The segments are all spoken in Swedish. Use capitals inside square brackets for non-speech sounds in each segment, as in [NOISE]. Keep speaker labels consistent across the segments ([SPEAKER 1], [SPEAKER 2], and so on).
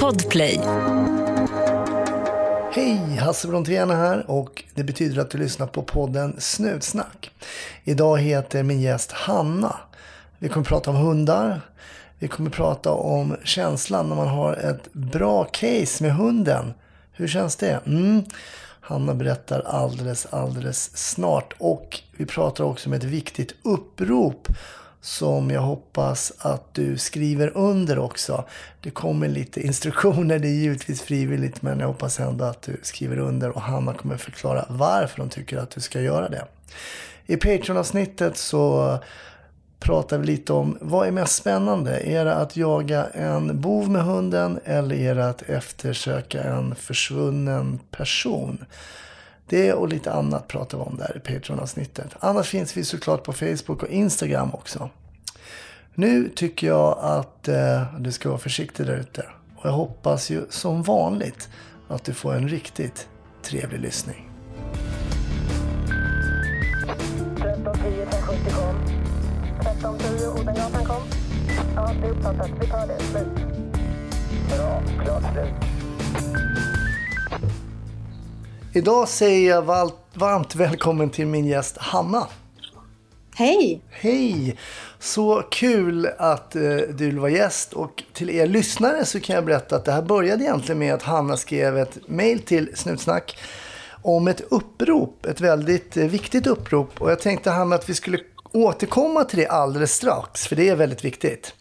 [SPEAKER 1] Podplay.
[SPEAKER 2] Hej, Hasse Brontén här och det betyder att du lyssnar på podden Snutsnack. Idag heter min gäst Hanna. Vi kommer prata om hundar. Vi kommer prata om känslan när man har ett bra case med hunden. Hur känns det? Mm. Hanna berättar alldeles, alldeles snart. Och vi pratar också om ett viktigt upprop som jag hoppas att du skriver under också. Det kommer lite instruktioner, det är givetvis frivilligt men jag hoppas ändå att du skriver under och Hanna kommer förklara varför de tycker att du ska göra det. I Patreon-avsnittet så pratar vi lite om vad är mest spännande? Är det att jaga en bov med hunden eller är det att eftersöka en försvunnen person? Det och lite annat pratar vi om där i Patreon-avsnittet. Annars finns vi såklart på Facebook och Instagram också. Nu tycker jag att eh, du ska vara försiktig där ute. Och jag hoppas ju som vanligt att du får en riktigt trevlig lyssning.
[SPEAKER 3] 1310 570 kom. 1310 Odengatan kom. Ja, det är uppfattat. Vi tar det. Slut. Bra. Klart slut.
[SPEAKER 2] Idag säger jag varmt välkommen till min gäst Hanna.
[SPEAKER 4] Hej!
[SPEAKER 2] Hej! Så kul att eh, du vill vara gäst. Och till er lyssnare så kan jag berätta att det här började egentligen med att Hanna skrev ett mail till Snutsnack om ett upprop. Ett väldigt eh, viktigt upprop. Och jag tänkte Hanna att vi skulle återkomma till det alldeles strax. För det är väldigt viktigt.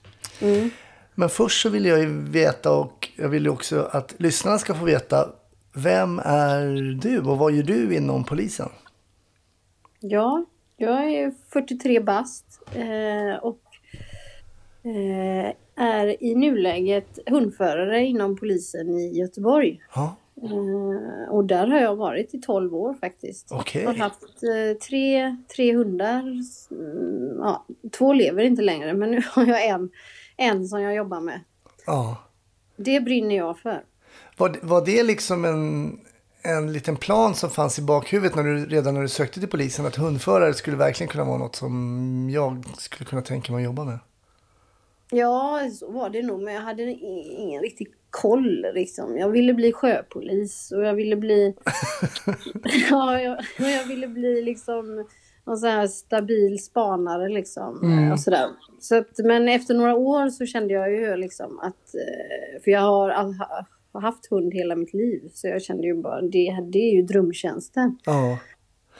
[SPEAKER 2] Men först så vill jag ju veta och jag vill ju också att lyssnarna ska få veta. Vem är du och vad gör du inom polisen?
[SPEAKER 4] Ja, jag är 43 bast eh, och eh, är i nuläget hundförare inom polisen i Göteborg.
[SPEAKER 2] Ja,
[SPEAKER 4] Eh, och där har jag varit i 12 år faktiskt.
[SPEAKER 2] Okej.
[SPEAKER 4] Jag har haft tre, tre hundar. Mm, ja, två lever inte längre men nu har jag en, en som jag jobbar med.
[SPEAKER 2] ja.
[SPEAKER 4] Det brinner jag för.
[SPEAKER 2] Var, var det liksom en, en liten plan som fanns i bakhuvudet när du, redan när du sökte till polisen? Att hundförare skulle verkligen kunna vara något som jag skulle kunna tänka mig att jobba med?
[SPEAKER 4] Ja, så var det nog, men jag hade ingen riktig koll liksom. Jag ville bli sjöpolis och jag ville bli... [LAUGHS] ja, jag, jag ville bli liksom någon sån här stabil spanare liksom.
[SPEAKER 2] Mm.
[SPEAKER 4] Och sådär. Så att, men efter några år så kände jag ju liksom att... eh, För jag har har haft hund hela mitt liv. Så jag kände ju bara, det, det är ju drömtjänsten.
[SPEAKER 2] Ja,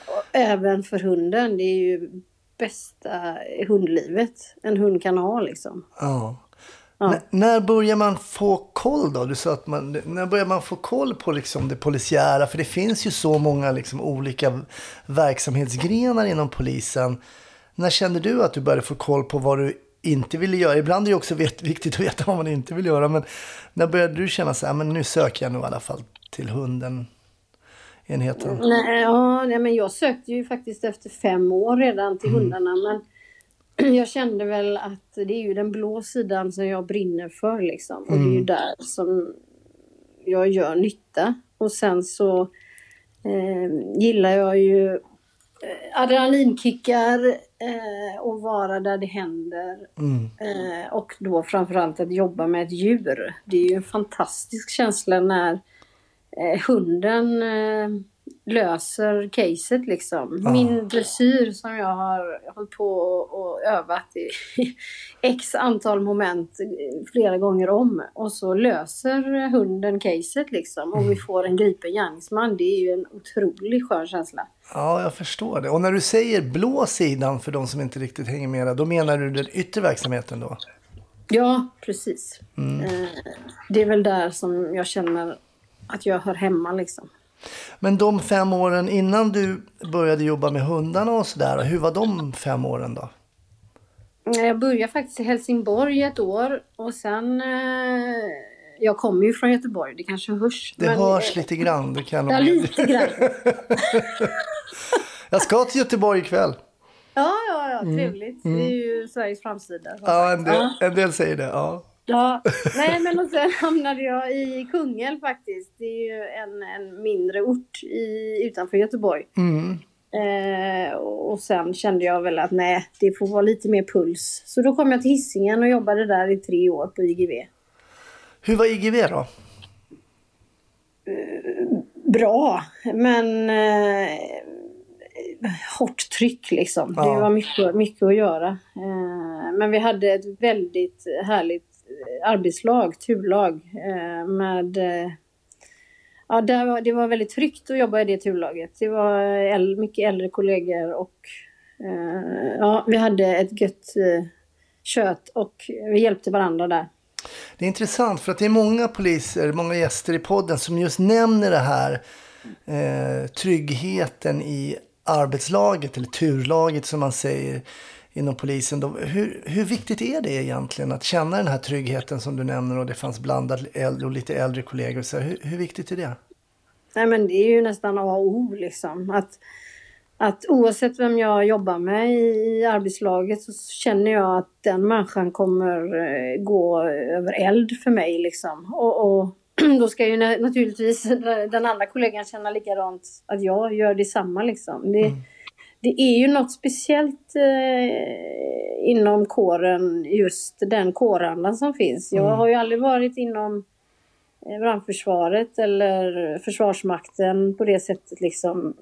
[SPEAKER 4] Och även för hunden, det är ju bästa hundlivet en hund kan ha liksom.
[SPEAKER 2] ja.
[SPEAKER 4] Ja.
[SPEAKER 2] När börjar man få koll då? Du sa att man, när börjar man få koll på liksom det polisiära? För det finns ju så många liksom olika verksamhetsgrenar inom polisen. När kände du att du började få koll på vad du inte ville göra? Ibland är det också viktigt att veta vad man inte vill göra. Men när började du känna så här, men nu söker jag nog i alla fall till hunden, enheten?
[SPEAKER 4] Nej, ja, nej, men jag sökte ju faktiskt efter fem år redan till hundarna. Men [CLEARS THROAT] jag kände väl att det är ju den blå sidan som jag brinner för liksom. Och det är ju där som jag gör nytta. Och sen så eh, gillar jag ju eh, adrenalinkickar eh, och vara där det händer.
[SPEAKER 2] Mm.
[SPEAKER 4] Eh, och då framförallt att jobba med ett djur. Det är ju en fantastisk känsla när eh, hunden eh, löser caset liksom. Min dressyr som jag har hållit på och övat i [LAUGHS] x antal moment flera gånger om. Och så löser hunden caset liksom. Och vi får en gripen gärningsman. Det är ju en otroligt skön känsla.
[SPEAKER 2] Ja, jag förstår det. Och när du säger blå sidan, för de som inte riktigt hänger med, då menar du den yttre verksamheten då?
[SPEAKER 4] Ja, precis. Eh, det är väl där som jag känner att jag hör hemma liksom.
[SPEAKER 2] Men de fem åren innan du började jobba med hundarna och sådär, hur var de fem åren då?
[SPEAKER 4] Jag började faktiskt i Helsingborg ett år och sen... Eh, jag kommer ju från Göteborg, det kanske hörs.
[SPEAKER 2] Det
[SPEAKER 4] men,
[SPEAKER 2] hörs lite grann. Det kan
[SPEAKER 4] Ja, lite grann. [LAUGHS]
[SPEAKER 2] Jag ska till Göteborg ikväll.
[SPEAKER 4] Ja, ja, ja, trevligt. Det är ju Sveriges framsida.
[SPEAKER 2] Mm. Ja, en del,
[SPEAKER 4] Ja.
[SPEAKER 2] en del säger det. Ja.
[SPEAKER 4] Ja, nej men och sen hamnade jag i Kungälv faktiskt. Det är ju en, en mindre ort i, utanför Göteborg.
[SPEAKER 2] Mm.
[SPEAKER 4] Eh, och sen kände jag väl att nej, det får vara lite mer puls. Så då kom jag till Hisingen och jobbade där i tre år på IGV.
[SPEAKER 2] Hur var IGV då?
[SPEAKER 4] Bra, men eh, hårt tryck liksom.
[SPEAKER 2] Ja.
[SPEAKER 4] Det var mycket, mycket att göra. Eh, men vi hade ett väldigt härligt eh, arbetslag, turlag eh, med eh, Ja, var, det var väldigt tryggt att jobba i det turlaget. Det var äl, mycket äldre kollegor och eh, ja, vi hade ett gött eh, kött och vi hjälpte varandra där.
[SPEAKER 2] Det är intressant för att det är många poliser, många gäster i podden som just nämner det här eh, tryggheten i arbetslaget eller turlaget som man säger inom polisen. Då, hur, hur viktigt är det egentligen att känna den här tryggheten som du nämner och det fanns blandad äldre och lite äldre kollegor. Så hur, hur viktigt är det?
[SPEAKER 4] Nej men det är ju nästan A och O liksom. Att, att oavsett vem jag jobbar med i arbetslaget så känner jag att den människan kommer eh, gå över eld för mig liksom. Och, och [CLEARS THROAT] då ska ju na- naturligtvis den andra kollegan känna likadant att jag gör detsamma liksom. Det, det är ju något speciellt eh, inom kåren, just den kårandan som finns. Jag har ju aldrig varit inom eh, brandförsvaret eller försvarsmakten på det sättet liksom.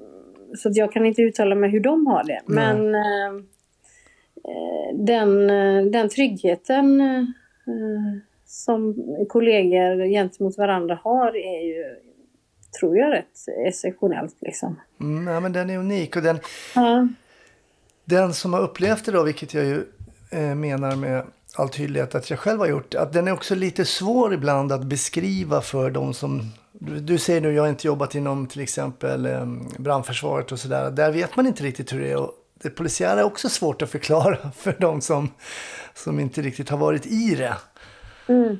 [SPEAKER 4] Så att jag kan inte uttala mig hur de har det. Men eh, eh, den, eh, den tryggheten eh, som kollegor gentemot varandra har är ju, tror jag, rätt exceptionellt liksom.
[SPEAKER 2] Mm, ja, men den är unik och den,
[SPEAKER 4] Ja.
[SPEAKER 2] den som har upplevt det då, vilket jag ju eh, menar med all tydlighet att jag själv har gjort, att den är också lite svår ibland att beskriva för de som du, du säger nu, jag har inte jobbat inom till exempel eh, brandförsvaret och sådär. Där vet man inte riktigt hur det är. Och det polisiära är också svårt att förklara [LAUGHS] för de som, som inte riktigt har varit i det.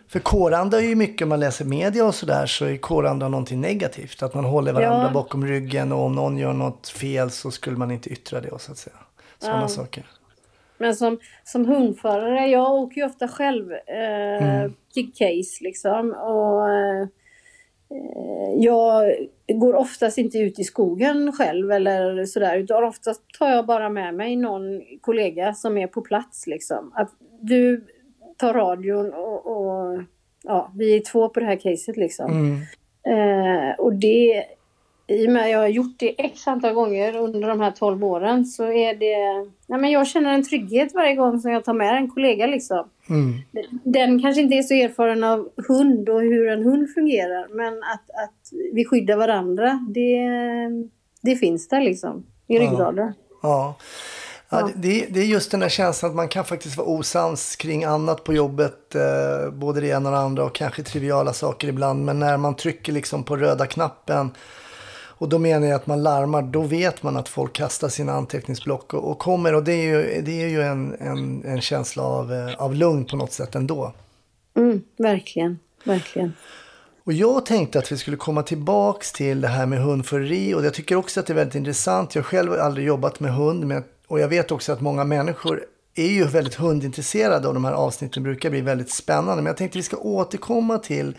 [SPEAKER 2] För kåranda är ju mycket, om man läser media och sådär, så är kåranda någonting negativt. Att man håller varandra
[SPEAKER 4] Ja.
[SPEAKER 2] bakom ryggen och om någon gör något fel så skulle man inte yttra det, så att säga. Sådana
[SPEAKER 4] Ja.
[SPEAKER 2] saker.
[SPEAKER 4] Men som, som hundförare, jag åker ju ofta själv eh, till case liksom. Och, eh, jag går oftast inte ut i skogen själv eller sådär. Utan oftast tar jag bara med mig någon kollega som är på plats liksom. Att du tar radion och, och ja, vi är två på det här caset liksom.
[SPEAKER 2] Mm.
[SPEAKER 4] Eh, och det, i och med att jag har gjort det x antal gånger under de här 12 åren så är det, nej men jag känner en trygghet varje gång som jag tar med en kollega liksom.
[SPEAKER 2] Mm.
[SPEAKER 4] Den kanske inte är så erfaren av hund och hur en hund fungerar men att, att vi skyddar varandra det, det finns där liksom i ryggraden.
[SPEAKER 2] Ja. Ja,
[SPEAKER 4] Ja.
[SPEAKER 2] det, det- är just den där känslan att man kan faktiskt vara osams kring annat på jobbet. Eh, både det ena och det andra och kanske triviala saker ibland. Men när man trycker liksom på röda knappen och då menar jag att man larmar, då vet man att folk kastar sina anteckningsblock och, och kommer. Och det är ju, det är ju en, en, en känsla av, eh, av lugn på något sätt ändå.
[SPEAKER 4] Mm, verkligen, verkligen.
[SPEAKER 2] Och jag tänkte att vi skulle komma tillbaks till det här med hundföreri och jag tycker också att det är väldigt intressant. Jag själv har aldrig jobbat med hund men, och jag vet också att många människor är ju väldigt hundintresserade och de här avsnitten brukar bli väldigt spännande. Men jag tänkte att vi ska återkomma till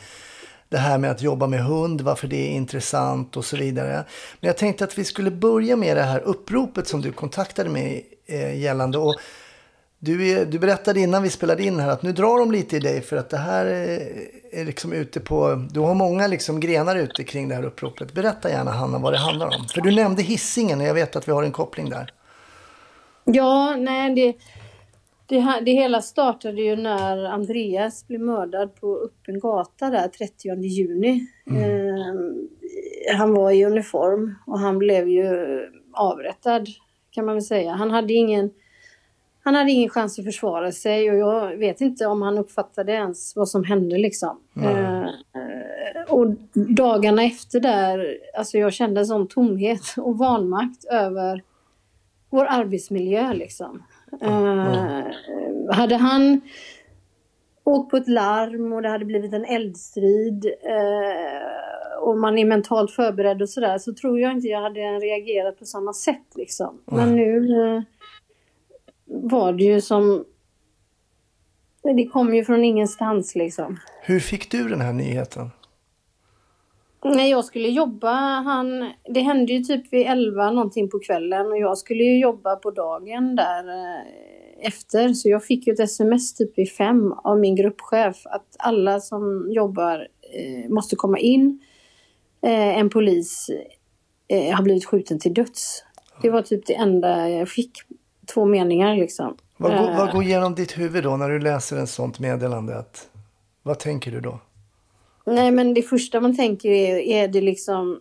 [SPEAKER 2] det här med att jobba med hund, varför det är intressant och så vidare. Men jag tänkte att vi skulle börja med det här uppropet som du kontaktade mig eh, gällande. Och du, är, du berättade innan vi spelade in här att nu drar de lite i dig för att det här är, är liksom ute på... Du har många liksom grenar ute kring det här uppropet. Berätta gärna Hanna vad det handlar om. För du nämnde hissingen och jag vet att vi har en koppling där.
[SPEAKER 4] Ja, nej det, det, det hela startade ju när Andreas blev mördad på öppen gata där 30 juni. Eh, han var i uniform och han blev ju avrättad kan man väl säga. Han hade ingen han hade ingen chans att försvara sig och jag vet inte om han uppfattade ens vad som hände liksom. Eh, och dagarna efter där, alltså jag kände en sån tomhet och vanmakt över vår arbetsmiljö liksom. Eh, hade han åkt på ett larm och det hade blivit en eldstrid eh, och man är mentalt förberedd och sådär så tror jag inte jag hade reagerat på samma sätt liksom. Men nu eh, var det ju som... Det kom ju från ingenstans liksom.
[SPEAKER 2] Hur fick du den här nyheten?
[SPEAKER 4] När jag skulle jobba, han, det hände ju typ vid 11 någonting på kvällen och jag skulle ju jobba på dagen där eh, efter. Så jag fick ju ett sms typ vid fem av min gruppchef att alla som jobbar eh, måste komma in. Eh, en polis eh, har blivit skjuten till döds. Det var typ det enda jag fick. Två meningar liksom.
[SPEAKER 2] Vad, går,
[SPEAKER 4] Eh,
[SPEAKER 2] vad går igenom ditt huvud då när du läser en sånt meddelande? Att, vad tänker du då?
[SPEAKER 4] Nej, men det första man tänker är, är det liksom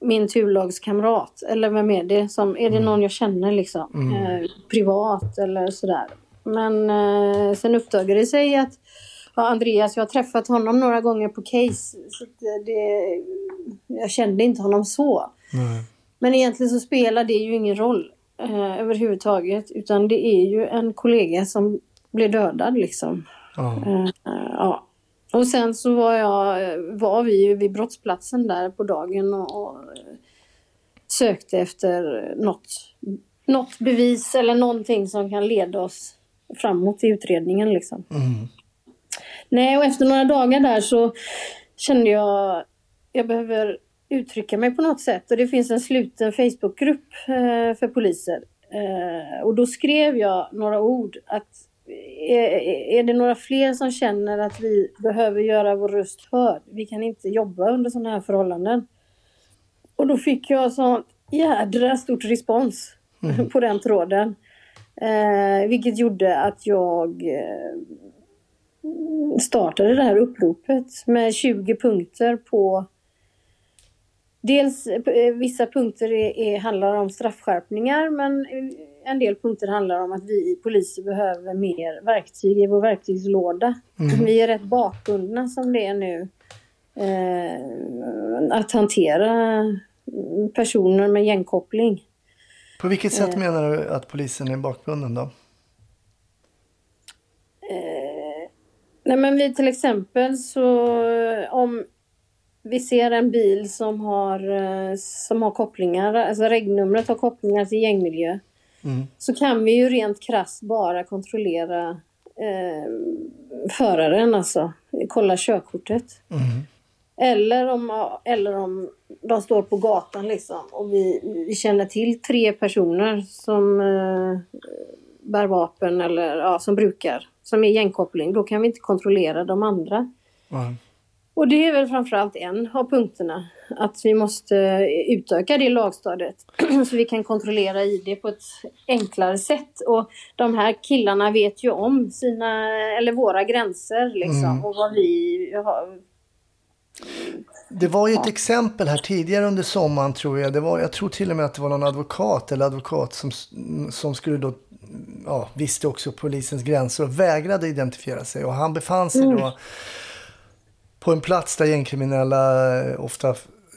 [SPEAKER 4] min turlagskamrat? Eller vem är det? Som, är det någon jag känner liksom? Eh, privat eller sådär. Men eh, sen uppdagade det sig att ja, Andreas, jag har träffat honom några gånger på case. Så det, jag kände inte honom så.
[SPEAKER 2] Nej.
[SPEAKER 4] Men egentligen så spelar det ju ingen roll eh, överhuvudtaget. Utan det är ju en kollega som blev dödad liksom.
[SPEAKER 2] Ja.
[SPEAKER 4] Eh, ja. Och sen så var, jag, var vi ju vid brottsplatsen där på dagen och, och eh, sökte efter något, något bevis eller någonting som kan leda oss framåt i utredningen. Liksom.
[SPEAKER 2] Mm.
[SPEAKER 4] Nej, och efter några dagar där så kände jag jag behöver uttrycka mig på något sätt. Och det finns en sluten Facebookgrupp eh, för poliser. Eh, och då skrev jag några ord att är, är det några fler som känner att vi behöver göra vår röst hörd? Vi kan inte jobba under sådana här förhållanden. Och då fick jag så jädra stort respons på den tråden. Eh, vilket gjorde att jag eh, startade det här uppropet med 20 punkter på Dels eh, vissa punkter är, är, handlar om straffskärpningar men en del punkter handlar om att vi poliser behöver mer verktyg i vår verktygslåda. Vi är rätt bakbundna som det är nu. Eh, att hantera personer med gängkoppling.
[SPEAKER 2] På vilket sätt menar du att polisen är bakbunden då?
[SPEAKER 4] Nej men vi till exempel så om vi ser en bil som har, eh, som har kopplingar, alltså regnumret har kopplingar till gängmiljö.
[SPEAKER 2] Mm.
[SPEAKER 4] Så kan vi ju rent krasst bara kontrollera eh, föraren, alltså kolla körkortet.
[SPEAKER 2] Mm.
[SPEAKER 4] Eller om, eller om de står på gatan liksom och vi, vi känner till tre personer som eh, bär vapen eller ja, som brukar, som är gängkoppling. Då kan vi inte kontrollera de andra.
[SPEAKER 2] Ja.
[SPEAKER 4] Och det är väl framförallt en av punkterna. Att vi måste utöka det lagstadiet [CLEARS THROAT] så vi kan kontrollera ID på ett enklare sätt. Och de här killarna vet ju om sina, eller våra gränser liksom.
[SPEAKER 2] Mm.
[SPEAKER 4] Och vad vi har.
[SPEAKER 2] Det var ju ett exempel här tidigare under sommaren tror jag. Det var, jag tror till och med att det var någon advokat eller advokat som, som skulle då, ja, visste också polisens gränser och vägrade identifiera sig. Och han befann sig då på en plats där gängkriminella eh, ofta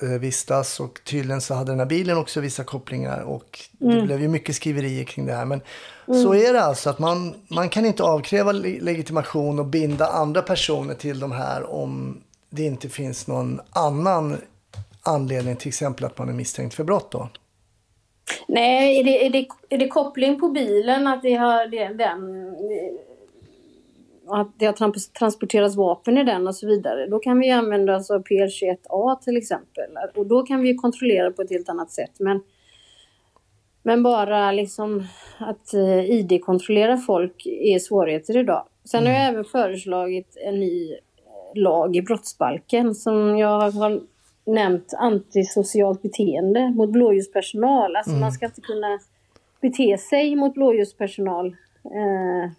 [SPEAKER 2] eh, vistas och tydligen så hade den här bilen också vissa kopplingar och det blev ju mycket skriverier kring det här. Men så är det alltså att man, man kan inte avkräva le- legitimation och binda andra personer till de här om det inte finns någon annan anledning, till exempel att man är misstänkt för brott då.
[SPEAKER 4] Nej, är det, är, det, är det koppling på bilen att det har det, den att det har trans- transporterats vapen i den och så vidare. Då kan vi använda oss av PL21A till exempel. Och då kan vi kontrollera på ett helt annat sätt. Men, men bara liksom att eh, ID-kontrollera folk är svårigheter idag. Sen har jag även föreslagit en ny eh, lag i brottsbalken som jag har nämnt antisocialt beteende mot blåljuspersonal. Alltså man ska inte kunna bete sig mot blåljuspersonal eh,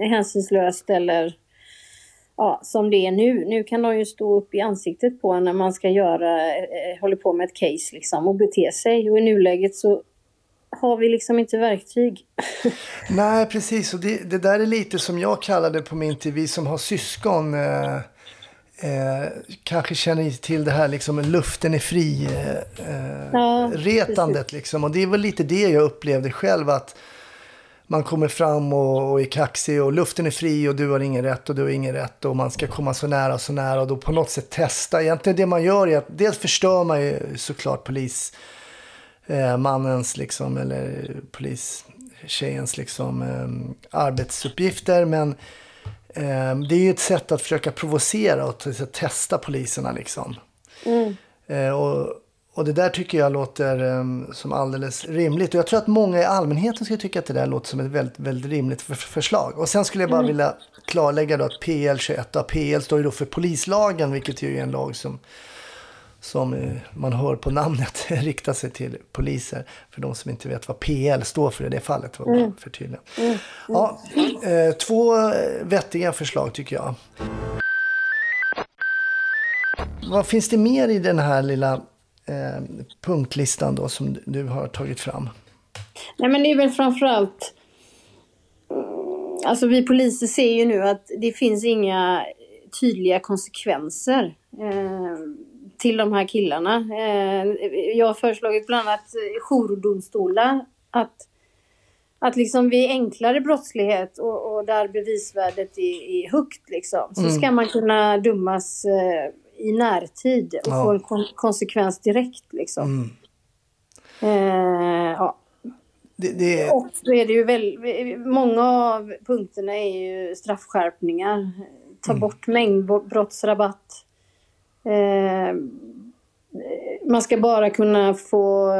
[SPEAKER 4] hänsynslöst eller ja, som det är nu. Nu kan de ju stå upp i ansiktet på en när man ska göra, eh, håller på med ett case liksom och bete sig. Och i nuläget så har vi liksom inte verktyg. [LAUGHS]
[SPEAKER 2] Nej, precis. Och det, det där är lite som jag kallade på min tid, vi som har syskon. Eh, eh, kanske känner till det här liksom luften är fri eh,
[SPEAKER 4] Ja,
[SPEAKER 2] liksom. Och det väl lite det jag upplevde själv att man kommer fram och, och är kaxig och luften är fri och du har ingen rätt och du har ingen rätt och man ska komma så nära och så nära och då på något sätt testa. Egentligen det man gör är att dels förstör man ju såklart polis eh, liksom eller polistjejens liksom eh, arbetsuppgifter men eh, det är ju ett sätt att försöka provocera och testa poliserna liksom.
[SPEAKER 4] Mm.
[SPEAKER 2] Eh, och, och det där tycker jag låter um, som alldeles rimligt. Och jag tror att många i allmänheten skulle tycka att det där låter som ett väldigt, väldigt rimligt för förslag. Och sen skulle jag bara mm. vilja klarlägga då att PL 21, PL står ju då för polislagen, vilket är en lag som som eh, man hör på namnet [LAUGHS] riktar sig till poliser. För de som inte vet vad PL står för i det fallet. Var mm. för tydliga. Mm. Ja, eh, två vettiga förslag tycker jag. Vad finns det mer i den här lilla eh, punktlistan då som du har tagit fram?
[SPEAKER 4] Nej men det är väl framförallt Alltså vi poliser ser ju nu att det finns inga tydliga konsekvenser. Eh, till de här killarna. Eh, jag har föreslagit bland annat jourdomstolar. Att, att liksom vid enklare brottslighet och, och där bevisvärdet är, är högt liksom, så mm. ska man kunna dömas eh, i närtid och ja. få en kon konsekvens direkt liksom. Mm. Eh, ja. Det, det... Och så är det ju väl, många av punkterna är ju straffskärpningar. Ta mm. bort mängdbrottsrabatt. Eh, man ska bara kunna få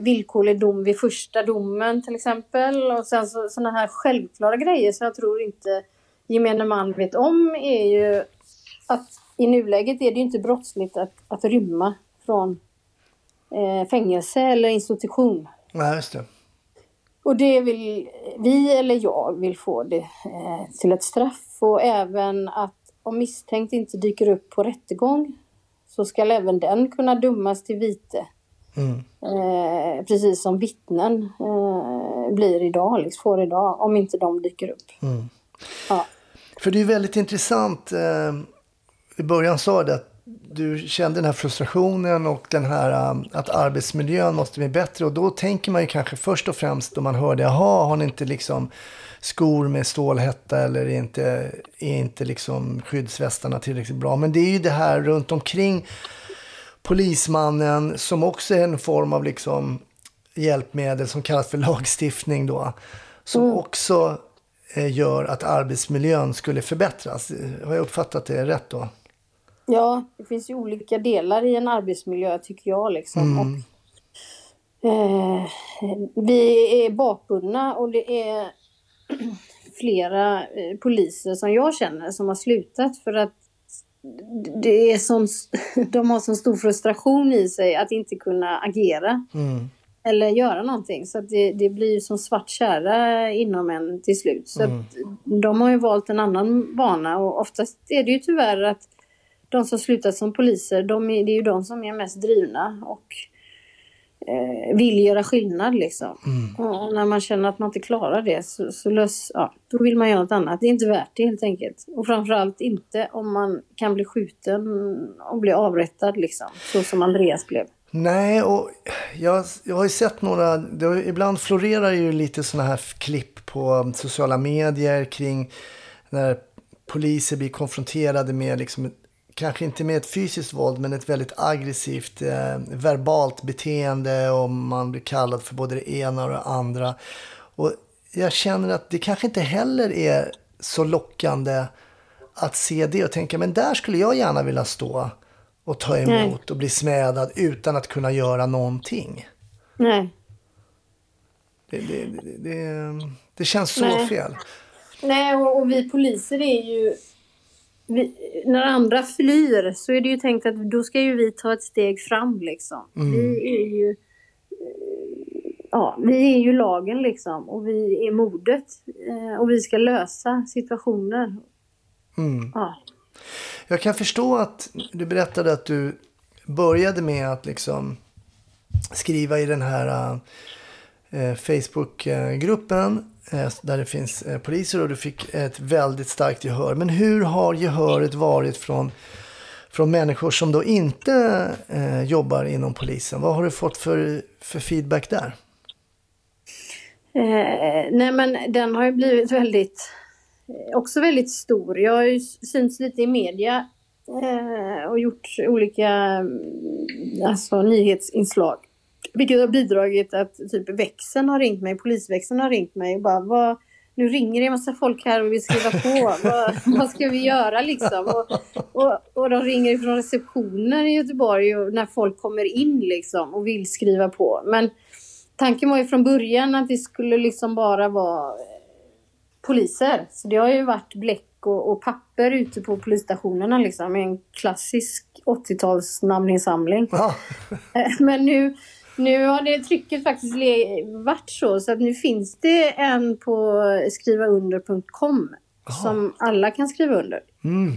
[SPEAKER 4] villkorlig dom vid första domen till exempel. Och sen så, sådana här självklara grejer som jag tror inte gemene man vet om är ju att i nuläget är det inte brottsligt att, att rymma från eh, fängelse eller institution.
[SPEAKER 2] Nej, just det.
[SPEAKER 4] Och det vill vi, eller jag, vill få det eh, till ett straff och även att om misstänkt inte dyker upp på rättegång så ska även den kunna dömas till vite. Mm. Eh, precis som vittnen eh, blir idag, liksom, får idag, om inte de dyker upp. Mm.
[SPEAKER 2] Ja. För det är väldigt intressant, eh, i början sa du att du kände den här frustrationen och den här um, att arbetsmiljön måste bli bättre. Och då tänker man ju kanske först och främst då man hör det, jaha, har ni inte liksom skor med stålhätta eller är inte, är inte liksom skyddsvästarna tillräckligt bra. Men det är ju det här runt omkring polismannen som också är en form av liksom hjälpmedel som kallas för lagstiftning då. Som mm. också eh, gör att arbetsmiljön skulle förbättras. Har jag uppfattat det rätt då?
[SPEAKER 4] Ja, det finns ju olika delar i en arbetsmiljö tycker jag. Liksom. Mm. Och, eh, vi är bakbundna och det är [CLEARS THROAT] flera eh, poliser som jag känner som har slutat för att det är som, [LAUGHS] de har så stor frustration i sig att inte kunna agera. Mm. Eller göra någonting. Så det, det blir som svart kära inom en till slut. Så mm. de har ju valt en annan bana och oftast är det ju tyvärr att de som slutat som poliser, de är, det är ju de som är mest drivna och eh, vill göra skillnad liksom. Mm. Och när man känner att man inte klarar det så, så lös, ja, då vill man göra något annat. Det är inte värt det helt enkelt. Och framförallt inte om man kan bli skjuten och bli avrättad liksom. Så som Andreas blev.
[SPEAKER 2] Nej, och jag, jag har ju sett några, det, ibland florerar ju lite sådana här klipp på sociala medier kring när poliser blir konfronterade med liksom kanske inte med ett fysiskt våld, men ett väldigt aggressivt eh, verbalt beteende och man blir kallad för både det ena och det andra. Och jag känner att det kanske inte heller är så lockande att se det och tänka, men där skulle jag gärna vilja stå och ta emot Nej. och bli smädad utan att kunna göra någonting.
[SPEAKER 4] Nej.
[SPEAKER 2] Det, det, det, det känns så Nej. fel.
[SPEAKER 4] Nej, och, och vi poliser är ju vi, när andra flyr så är det ju tänkt att då ska ju vi ta ett steg fram liksom. Mm. Vi är ju Ja, vi är ju lagen liksom och vi är modet eh, och vi ska lösa situationer.
[SPEAKER 2] Mm. Ja. Jag kan förstå att du berättade att du började med att liksom skriva i den här uh, Facebookgruppen Eh, där det finns eh, poliser och du fick ett väldigt starkt gehör. Men hur har gehöret varit från, från människor som då inte eh, jobbar inom polisen? Vad har du fått för, för feedback där?
[SPEAKER 4] Eh, nej men den har ju blivit väldigt, eh, också väldigt stor. Jag har ju synts lite i media eh, och gjort olika mm, alltså, nyhetsinslag. Vilket har bidragit att typ växeln har ringt mig, polisväxeln har ringt mig och bara vad, nu ringer det en massa folk här och vill skriva på. vad, vad ska vi göra liksom? Och, och, och de ringer från receptionen i Göteborg och när folk kommer in liksom och vill skriva på. Men tanken var ju från början att det skulle liksom bara vara eh, poliser. Så det har ju varit bläck och, och papper ute på polisstationerna liksom. En klassisk 80-tals namninsamling.
[SPEAKER 2] Ja.
[SPEAKER 4] Eh, Men nu, nu har det trycket faktiskt varit så, så att nu finns det en på skrivaunder.com som alla kan skriva under.
[SPEAKER 2] Mm.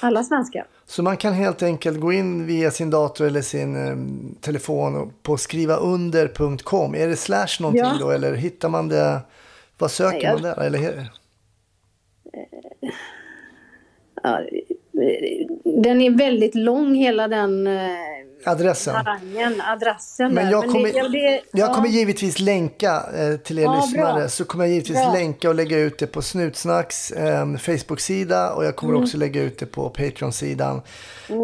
[SPEAKER 4] Alla svenskar.
[SPEAKER 2] Så man kan helt enkelt gå in via sin dator eller sin eh, telefon på skrivaunder.com. Är det slash någonting
[SPEAKER 4] Ja.
[SPEAKER 2] då eller hittar man det? Vad söker
[SPEAKER 4] Nej, jag-
[SPEAKER 2] man där? Eller,
[SPEAKER 4] Ja, den är väldigt lång hela den eh,
[SPEAKER 2] adressen?
[SPEAKER 4] harangen, adressen
[SPEAKER 2] Men jag kommer,
[SPEAKER 4] det, ja, det,
[SPEAKER 2] jag
[SPEAKER 4] ja.
[SPEAKER 2] kommer givetvis länka eh, till er
[SPEAKER 4] Ja,
[SPEAKER 2] lyssnare.
[SPEAKER 4] bra.
[SPEAKER 2] Så kommer jag givetvis
[SPEAKER 4] Bra.
[SPEAKER 2] länka och lägga ut det på Snutsnacks eh, Facebook-sida. Och jag kommer
[SPEAKER 4] Mm.
[SPEAKER 2] också lägga ut det på Patreon-sidan.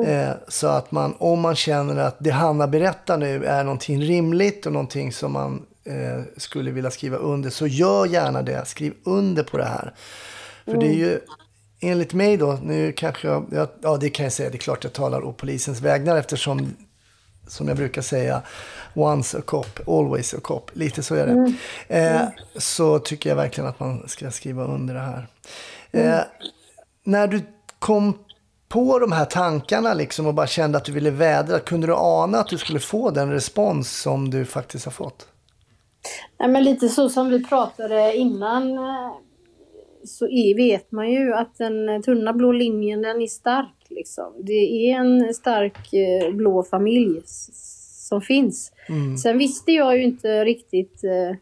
[SPEAKER 2] Eh, så att man, om man känner att det Hanna berättar nu är någonting rimligt och någonting som man eh, skulle vilja skriva under. Så gör gärna det. Skriv under på det här. För det är ju enligt mig då, nu kanske jag, jag, ja det kan jag säga, det är klart jag talar å polisens vägnar eftersom som jag brukar säga, once a cop, always a cop. Lite så är det. Eh, så tycker jag verkligen att man ska skriva under det här. Eh, när du kom på de här tankarna liksom och bara kände att du ville vädra, kunde du ana att du skulle få den respons som du faktiskt har fått?
[SPEAKER 4] Nej, men lite så som vi pratade innan eh, så är, vet man ju att den tunna blå linjen den är stark. Liksom. Det är en stark eh, blå familj som finns. Sen visste jag ju inte riktigt. Eh,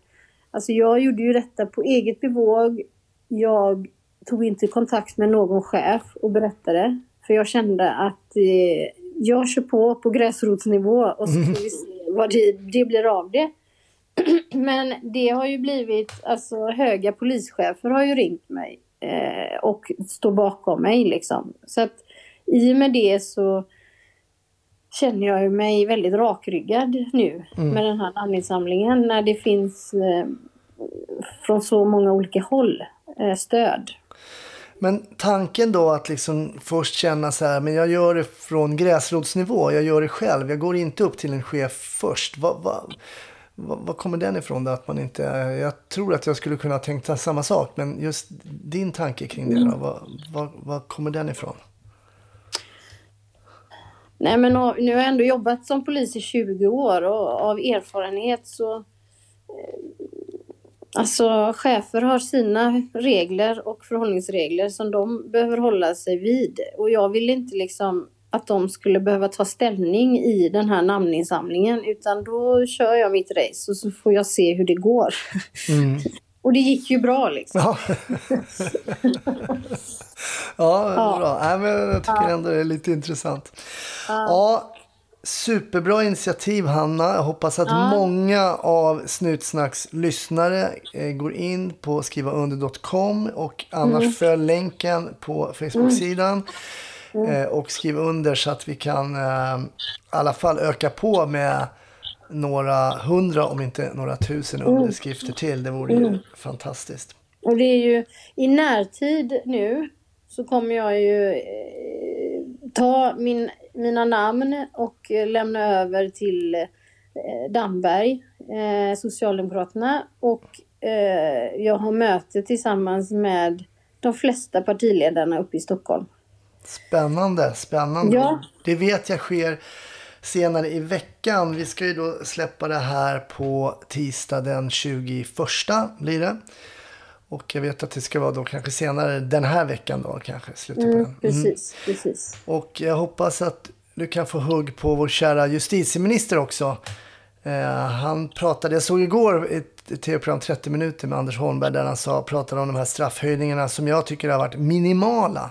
[SPEAKER 4] alltså jag gjorde ju detta på eget bevåg. Jag tog inte kontakt med någon chef och berättade. För jag kände att eh, jag kör på på gräsrotsnivå och så får vi se vad det, det blir av det. [CLEARS THROAT] Men det har ju blivit, alltså höga polischefer har ju ringt mig eh, och står bakom mig liksom. Så att i och med det så känner jag mig väldigt rakryggad nu med den här namninsamlingen när det finns eh, från så många olika håll eh, stöd.
[SPEAKER 2] Men tanken då att liksom först känna så här, men jag gör det från gräsrotsnivå, jag gör det själv, jag går inte upp till en chef först. Vad, vad, vad, kommer den ifrån då? Att man inte, jag tror att jag skulle kunna tänka samma sak, men just din tanke kring det då, vad, vad, vad kommer den ifrån?
[SPEAKER 4] Nej men nu har jag ändå jobbat som polis i 20 år och av erfarenhet så eh, Alltså chefer har sina regler och förhållningsregler som de behöver hålla sig vid. Och jag vill inte liksom att de skulle behöva ta ställning i den här namninsamlingen utan då kör jag mitt race och så får jag se hur det går.
[SPEAKER 2] Mm.
[SPEAKER 4] och det gick ju bra liksom.
[SPEAKER 2] Ja, [LAUGHS] ja, bra. Nej, men jag tycker ändå det är lite intressant. Ja. Superbra initiativ Hanna. Jag hoppas att många av Snutsnacks lyssnare eh, går in på skrivaunder.com och annars följ länken på Facebook-sidan. Eh, och skriv under så att vi kan eh, i alla fall öka på med några hundra om inte några tusen underskrifter till. Det vore ju fantastiskt.
[SPEAKER 4] Och det är ju i närtid nu så kommer jag ju eh, ta min, mina namn och eh, lämna över till eh, Damberg, eh, Socialdemokraterna. Och eh, jag har möte tillsammans med de flesta partiledarna uppe i Stockholm.
[SPEAKER 2] Spännande, spännande.
[SPEAKER 4] Ja.
[SPEAKER 2] Det vet jag sker senare i veckan. Vi ska ju då släppa det här på tisdag den 21 blir det. Och jag vet att det ska vara då kanske senare den här veckan då kanske. Slutet på den.
[SPEAKER 4] Mm, precis, precis.
[SPEAKER 2] Och jag hoppas att du kan få hugg på vår kära justitieminister också. Eh, han pratade, jag såg igår ett tv-program 30 minuter med Anders Holmberg där han sa, pratade om de här straffhöjningarna som jag tycker har varit minimala.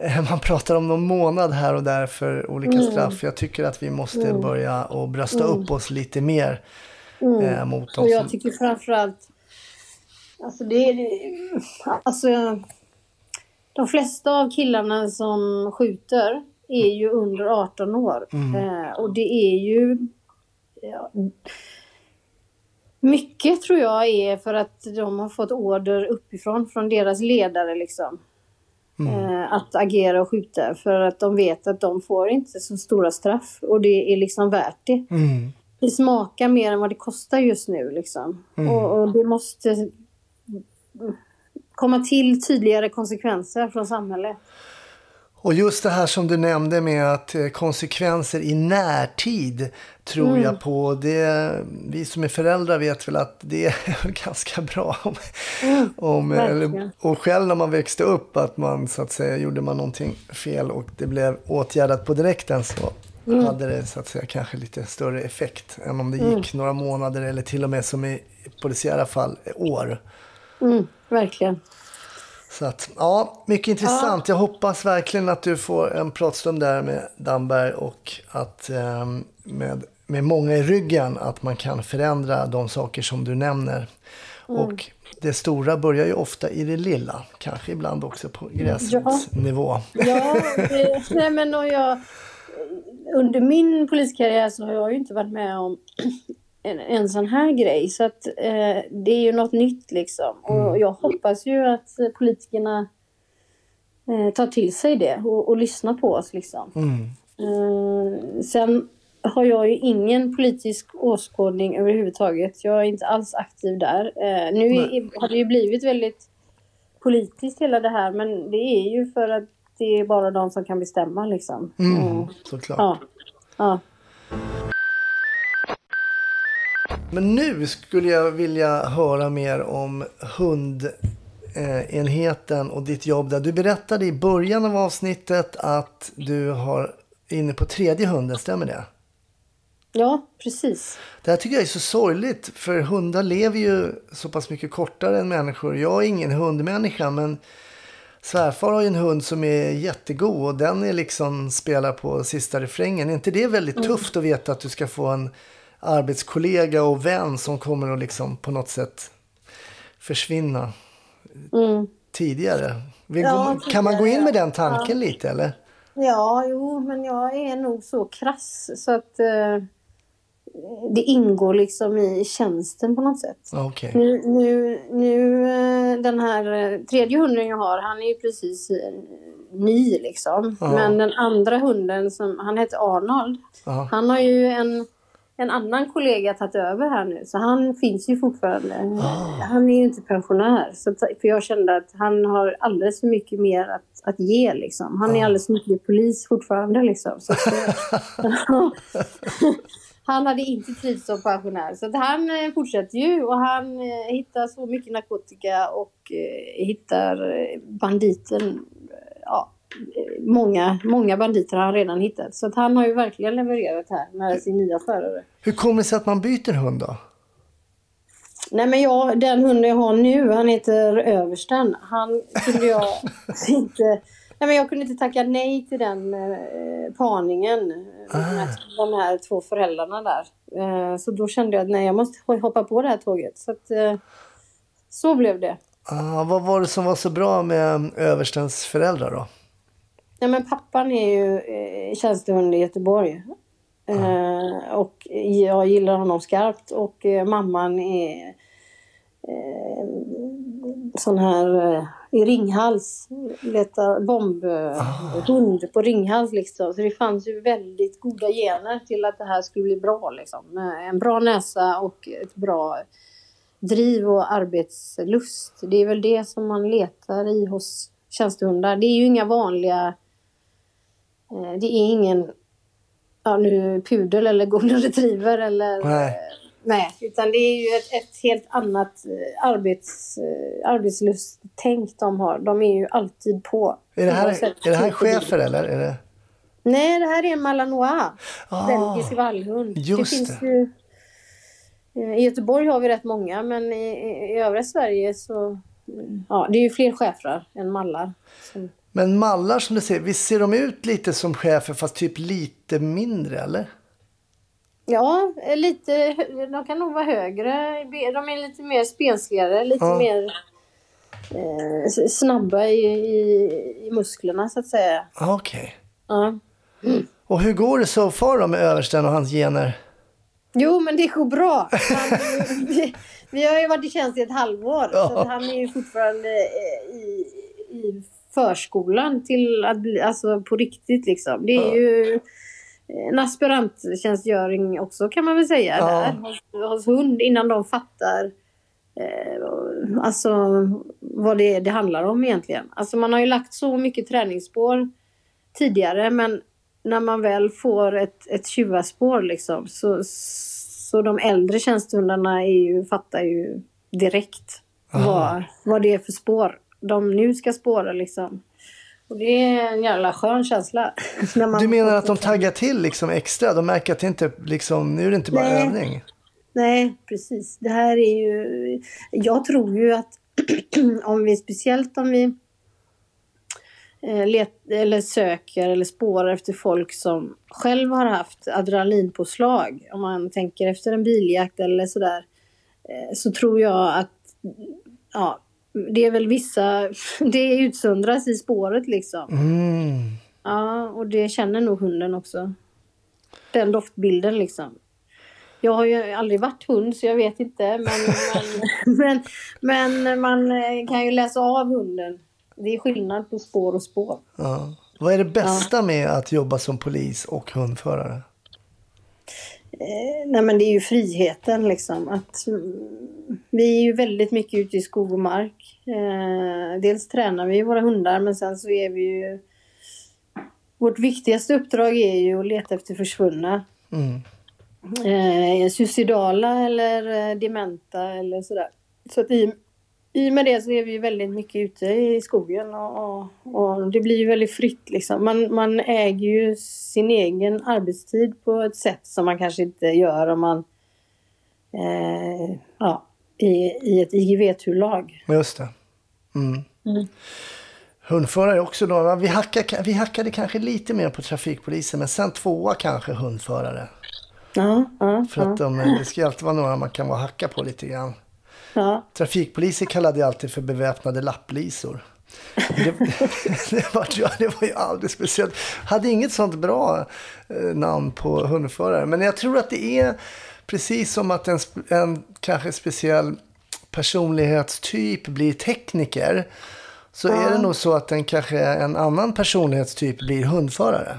[SPEAKER 2] Eh, Man pratar om någon månad här och där för olika straff. Jag tycker att vi måste börja och brösta upp oss lite mer eh, mot dem
[SPEAKER 4] Och jag tycker framförallt, alltså det är, alltså de flesta av killarna som skjuter är ju under 18 år.
[SPEAKER 2] Mm.
[SPEAKER 4] Eh, och det är ju, Mycket tror jag är för att de har fått order uppifrån från deras ledare liksom. Eh, att agera och skjuta för att de vet att de får inte så stora straff och det är liksom värt det.
[SPEAKER 2] Mm.
[SPEAKER 4] Det smakar mer än vad det kostar just nu liksom. Och, och det måste komma till tydligare konsekvenser från samhället.
[SPEAKER 2] Och just det här som du nämnde med att eh, konsekvenser i närtid tror
[SPEAKER 4] Mm.
[SPEAKER 2] jag på. Det, vi som är föräldrar vet väl att det är [LAUGHS] ganska bra. Om, om,
[SPEAKER 4] Mm. verkligen.
[SPEAKER 2] eller, och själv när man växte upp att man så att säga gjorde man någonting fel och det blev åtgärdat på direkten så
[SPEAKER 4] Mm.
[SPEAKER 2] hade det så att säga kanske lite större effekt än om det gick några månader eller till och med som i polisiära fall år.
[SPEAKER 4] Mm, verkligen.
[SPEAKER 2] Så att, ja, mycket intressant. Jag hoppas verkligen att du får en pratstund där med Damberg och att ehm, med, med många i ryggen att man kan förändra de saker som du nämner. Och det stora börjar ju ofta i det lilla, kanske ibland också på gräsrotsnivå.
[SPEAKER 4] Ja, det, [LAUGHS] nej men och jag, under min poliskarriär så har jag ju inte varit med om en, en sån här grej. Så att eh, det är ju något nytt liksom. Och jag hoppas ju att eh, politikerna eh, tar till sig det och, och lyssnar på oss liksom.
[SPEAKER 2] Mm.
[SPEAKER 4] Eh, sen har jag ju ingen politisk åskådning överhuvudtaget. Jag är inte alls aktiv där. Eh, nu är, har det ju blivit väldigt politiskt hela det här men det är ju för att det är bara de som kan bestämma liksom.
[SPEAKER 2] Mm, såklart.
[SPEAKER 4] Ja. ja.
[SPEAKER 2] Men nu skulle jag vilja höra mer om hundenheten och ditt jobb där. Du berättade i början av avsnittet att du har inne på tredje hunden, stämmer det?
[SPEAKER 4] ja, precis.
[SPEAKER 2] Det här tycker jag är så sorgligt för hundar lever ju så pass mycket kortare än människor. Jag är ingen hundmänniska men svärfar har ju en hund som är jättegod och den är liksom spelar på sista refrängen. Är inte det väldigt tufft att veta att du ska få en arbetskollega och vän som kommer att liksom på något sätt försvinna
[SPEAKER 4] Mm.
[SPEAKER 2] tidigare?
[SPEAKER 4] Ja,
[SPEAKER 2] kan man gå in med den tanken lite eller?
[SPEAKER 4] Ja, jo, men jag är nog så krass så att eh, det ingår liksom i tjänsten på något sätt.
[SPEAKER 2] Ja, Okej.
[SPEAKER 4] Nu, nu, nu eh, den här eh, tredje hunden jag har, han är ju precis eh, ny liksom.
[SPEAKER 2] Ja.
[SPEAKER 4] Men den andra hunden, som, han heter Arnold,
[SPEAKER 2] Ja.
[SPEAKER 4] han har ju en, en annan kollega tagit över här nu. Så han finns ju fortfarande. Han är ju inte pensionär. Så, för jag kände att han har alldeles för mycket mer att, att ge liksom. Han är alldeles för mycket polis fortfarande liksom. Så [LAUGHS] han hade inte trivts som pensionär. Så han eh, fortsätter ju och han eh, hittar så mycket narkotika och eh, hittar banditen. Många, många banditer har han redan hittat. Så att han har ju verkligen levererat här med sin nya förare.
[SPEAKER 2] Hur kommer det sig att man byter hund då?
[SPEAKER 4] Nej men jag, den hunden jag har nu, han heter Översten. Han kunde jag [LAUGHS] inte... Nej men jag kunde inte tacka nej till den eh, parningen. De, här, de här två föräldrarna där. Eh, så då kände jag att nej, jag måste hoppa på det här tåget. Så att, eh, så blev det.
[SPEAKER 2] Ah, vad var det som var så bra med överstens föräldrar då?
[SPEAKER 4] Nej men pappan är ju eh, tjänstehund i Göteborg. Eh, och jag gillar honom skarpt och eh, mamman är eh, sån här eh, i Ringhals, leta bombhund på Ringhals liksom. Så det fanns ju väldigt goda gener till att det här skulle bli bra liksom. En bra näsa och ett bra driv och arbetslust. Det är väl det som man letar i hos tjänstehundar. Det är ju inga vanliga Det är ingen ja, nu pudel eller golden [LAUGHS] retriever eller
[SPEAKER 2] Nej.
[SPEAKER 4] nej, utan det är ju ett, ett helt annat eh, arbets, eh, arbetslusttänk de har. De är ju alltid på.
[SPEAKER 2] Är det här, är det här
[SPEAKER 4] typ
[SPEAKER 2] chefer eller? Är det...
[SPEAKER 4] Nej, det här är en malinois.
[SPEAKER 2] Ah,
[SPEAKER 4] Belgisk vallhund.
[SPEAKER 2] just
[SPEAKER 4] det finns
[SPEAKER 2] det.
[SPEAKER 4] ju... eh, I Göteborg har vi rätt många, men i, i, övriga Sverige så... Ja, det är ju fler schäfrar än mallar. Som,
[SPEAKER 2] Men mallar som du säger, visst ser de ut lite som chefer fast typ lite mindre eller?
[SPEAKER 4] Ja, lite, de kan nog vara högre. De är lite mer spensligare, lite
[SPEAKER 2] Ja.
[SPEAKER 4] mer eh, snabba i, i, i musklerna så att säga.
[SPEAKER 2] Ah, Okej.
[SPEAKER 4] Ja.
[SPEAKER 2] Och hur går det så far då med översten och hans gener?
[SPEAKER 4] Jo, men det går bra. [LAUGHS] Han, vi, vi har ju varit i tjänst i ett halvår.
[SPEAKER 2] Ja.
[SPEAKER 4] Så han är ju fortfarande eh, i, i förskolan till att bli, alltså på riktigt liksom. Det är
[SPEAKER 2] Ja.
[SPEAKER 4] ju en aspiranttjänstgöring också kan man väl säga
[SPEAKER 2] Ja.
[SPEAKER 4] där hos, hos hund innan de fattar eh, alltså vad det, är det handlar om egentligen. Alltså man har ju lagt så mycket träningsspår tidigare men när man väl får ett, ett tjuvaspår liksom så, så de äldre tjänstehundarna är ju, fattar ju direkt vad, vad det är för spår de nu ska spåra liksom. Och det är en jävla skön känsla. [LAUGHS] när man
[SPEAKER 2] Du menar att de taggar till liksom extra? De märker att det inte liksom, nu är det inte bara
[SPEAKER 4] Nej.
[SPEAKER 2] övning.
[SPEAKER 4] Nej, precis. Det här är ju... Jag tror ju att [CLEARS THROAT] om vi, speciellt om vi eh, let, eller söker eller spårar efter folk som själv har haft adrenalinpåslag, om man tänker efter en biljakt eller sådär, eh, så tror jag att ja, det är väl vissa, [LAUGHS] det utsöndras i spåret liksom.
[SPEAKER 2] Mm.
[SPEAKER 4] Ja, och det känner nog hunden också. Den doftbilden liksom. Jag har ju aldrig varit hund så jag vet inte. Men, men, [LAUGHS] men, men man kan ju läsa av hunden. Det är skillnad på spår och spår.
[SPEAKER 2] Ja. Vad är det bästa med att jobba som polis och hundförare?
[SPEAKER 4] Eh, nej men det är ju friheten liksom. Att, mm, vi är ju väldigt mycket ute i skog och mark. Eh, dels tränar vi våra hundar men sen så är vi ju... Vårt viktigaste uppdrag är ju att leta efter försvunna.
[SPEAKER 2] Mm.
[SPEAKER 4] eh, suicidala eller eh, dementa eller sådär. Så att i, i och med det så är vi väldigt mycket ute i skogen och, och, och det blir ju väldigt fritt liksom. Man, man äger ju sin egen arbetstid på ett sätt som man kanske inte gör om man eh, ja, i, i ett IGV-turlag.
[SPEAKER 2] Just det. Mm.
[SPEAKER 4] Mm.
[SPEAKER 2] Hundförare också då. Vi, hackar, vi hackade kanske lite mer på trafikpolisen men sen tvåa kanske hundförare.
[SPEAKER 4] Ja, ja,
[SPEAKER 2] För att de, det ska ju alltid vara några man kan vara hacka på lite grann.
[SPEAKER 4] Ja.
[SPEAKER 2] Trafikpoliser kallade jag alltid för beväpnade lapplisor. Det, [LAUGHS] det, var, ja, det var ju aldrig speciellt. Hade inget sånt bra eh, namn på hundförare. Men jag tror att det är precis som att en, en kanske speciell personlighetstyp blir tekniker. Så är det nog så att en kanske en annan personlighetstyp blir hundförare.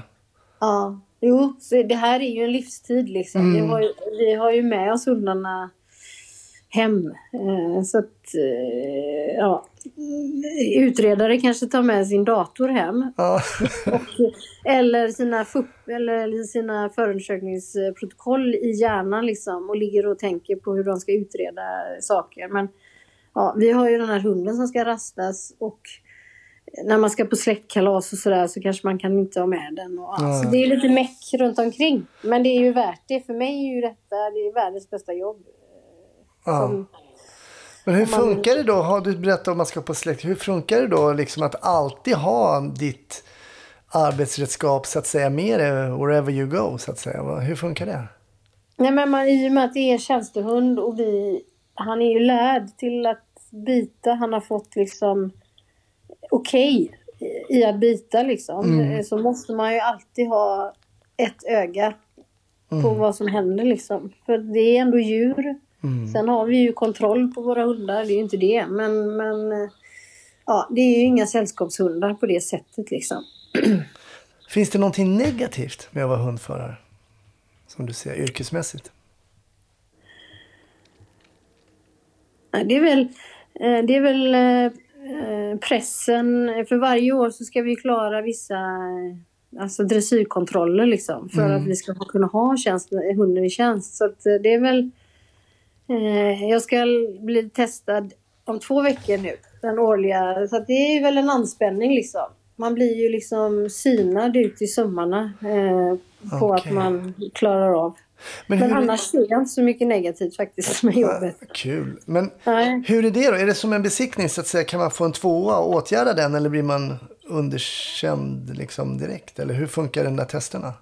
[SPEAKER 4] Ja, jo, det här är ju en livstid liksom. Vi, har ju, vi har ju med oss hundarna hem. Eh, så att, eh, ja. Utredare kanske tar med sin dator hem.
[SPEAKER 2] Ja, [LAUGHS]
[SPEAKER 4] Och, eller sina, FUP, eller sina förundersökningsprotokoll i hjärnan liksom. Och ligger och tänker på hur de ska utreda saker. Men ja, vi har ju den här hunden som ska rastas och när man ska på släktkalas och sådär så kanske man kan inte ha med den. Och, ja. Så det är lite meck runt omkring. Men det är ju värt det. För mig är ju detta det är världens bästa jobb.
[SPEAKER 2] Ja. Men hur funkar det då? Har du berättat om man ska på släkt. Hur funkar det då liksom att alltid ha ditt arbetsredskap så att säga med dig wherever you go så att säga? Hur funkar det?
[SPEAKER 4] nej men man, i och med att det är tjänstehund och vi, han är ju lärd till att bita. Han har fått liksom okej i att bita liksom.
[SPEAKER 2] Mm.
[SPEAKER 4] Så måste man ju alltid ha ett öga på vad som händer liksom. För det är ändå djur.
[SPEAKER 2] Mm.
[SPEAKER 4] Sen har vi ju kontroll på våra hundar, det är ju inte det. Men, men eh, ja, det är ju inga sällskapshundar på det sättet liksom. [CLEARS THROAT]
[SPEAKER 2] Finns det någonting negativt med att vara hundförare? Som du ser yrkesmässigt?
[SPEAKER 4] Det är väl, eh, det är väl eh, pressen. För varje år så ska vi klara vissa alltså dressyrkontroller liksom. För att vi ska kunna ha tjänst, hunden i tjänst. Så att det är väl... Eh, jag ska bli testad om två veckor nu. Den årliga. Så det är väl en anspänning liksom. Man blir ju liksom synad ut i sömmarna eh, på
[SPEAKER 2] Okej.
[SPEAKER 4] att man klarar av.
[SPEAKER 2] Men,
[SPEAKER 4] Men annars ser jag inte så mycket negativt faktiskt med jobbet.
[SPEAKER 2] Kul. Men
[SPEAKER 4] Nej.
[SPEAKER 2] hur är det då? Är det som en besiktning så att säga? Kan man få en tvåa och åtgärda den eller blir man underkänd liksom direkt? Eller hur funkar den där testerna?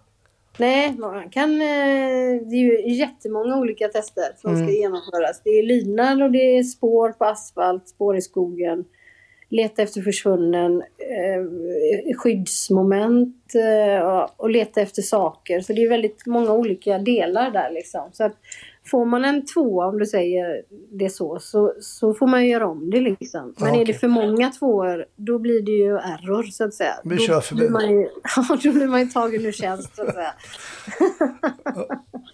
[SPEAKER 4] Nej, man kan, eh, det är ju jättemånga olika tester som ska genomföras. Det är lydnad och det är spår på asfalt, spår i skogen. leta efter försvunnen, eh, skyddsmoment eh, och leta efter saker. Så det är väldigt många olika delar där liksom. Så att får man en tvåa, om du säger det så, så, så får man göra om det liksom. Men
[SPEAKER 2] Ja,
[SPEAKER 4] är det för många tvåor, då blir det ju error så att säga.
[SPEAKER 2] blir
[SPEAKER 4] då,
[SPEAKER 2] körförbud.
[SPEAKER 4] blir man ju, [LAUGHS] ja, då blir man ju tagen ur tjänst så att säga.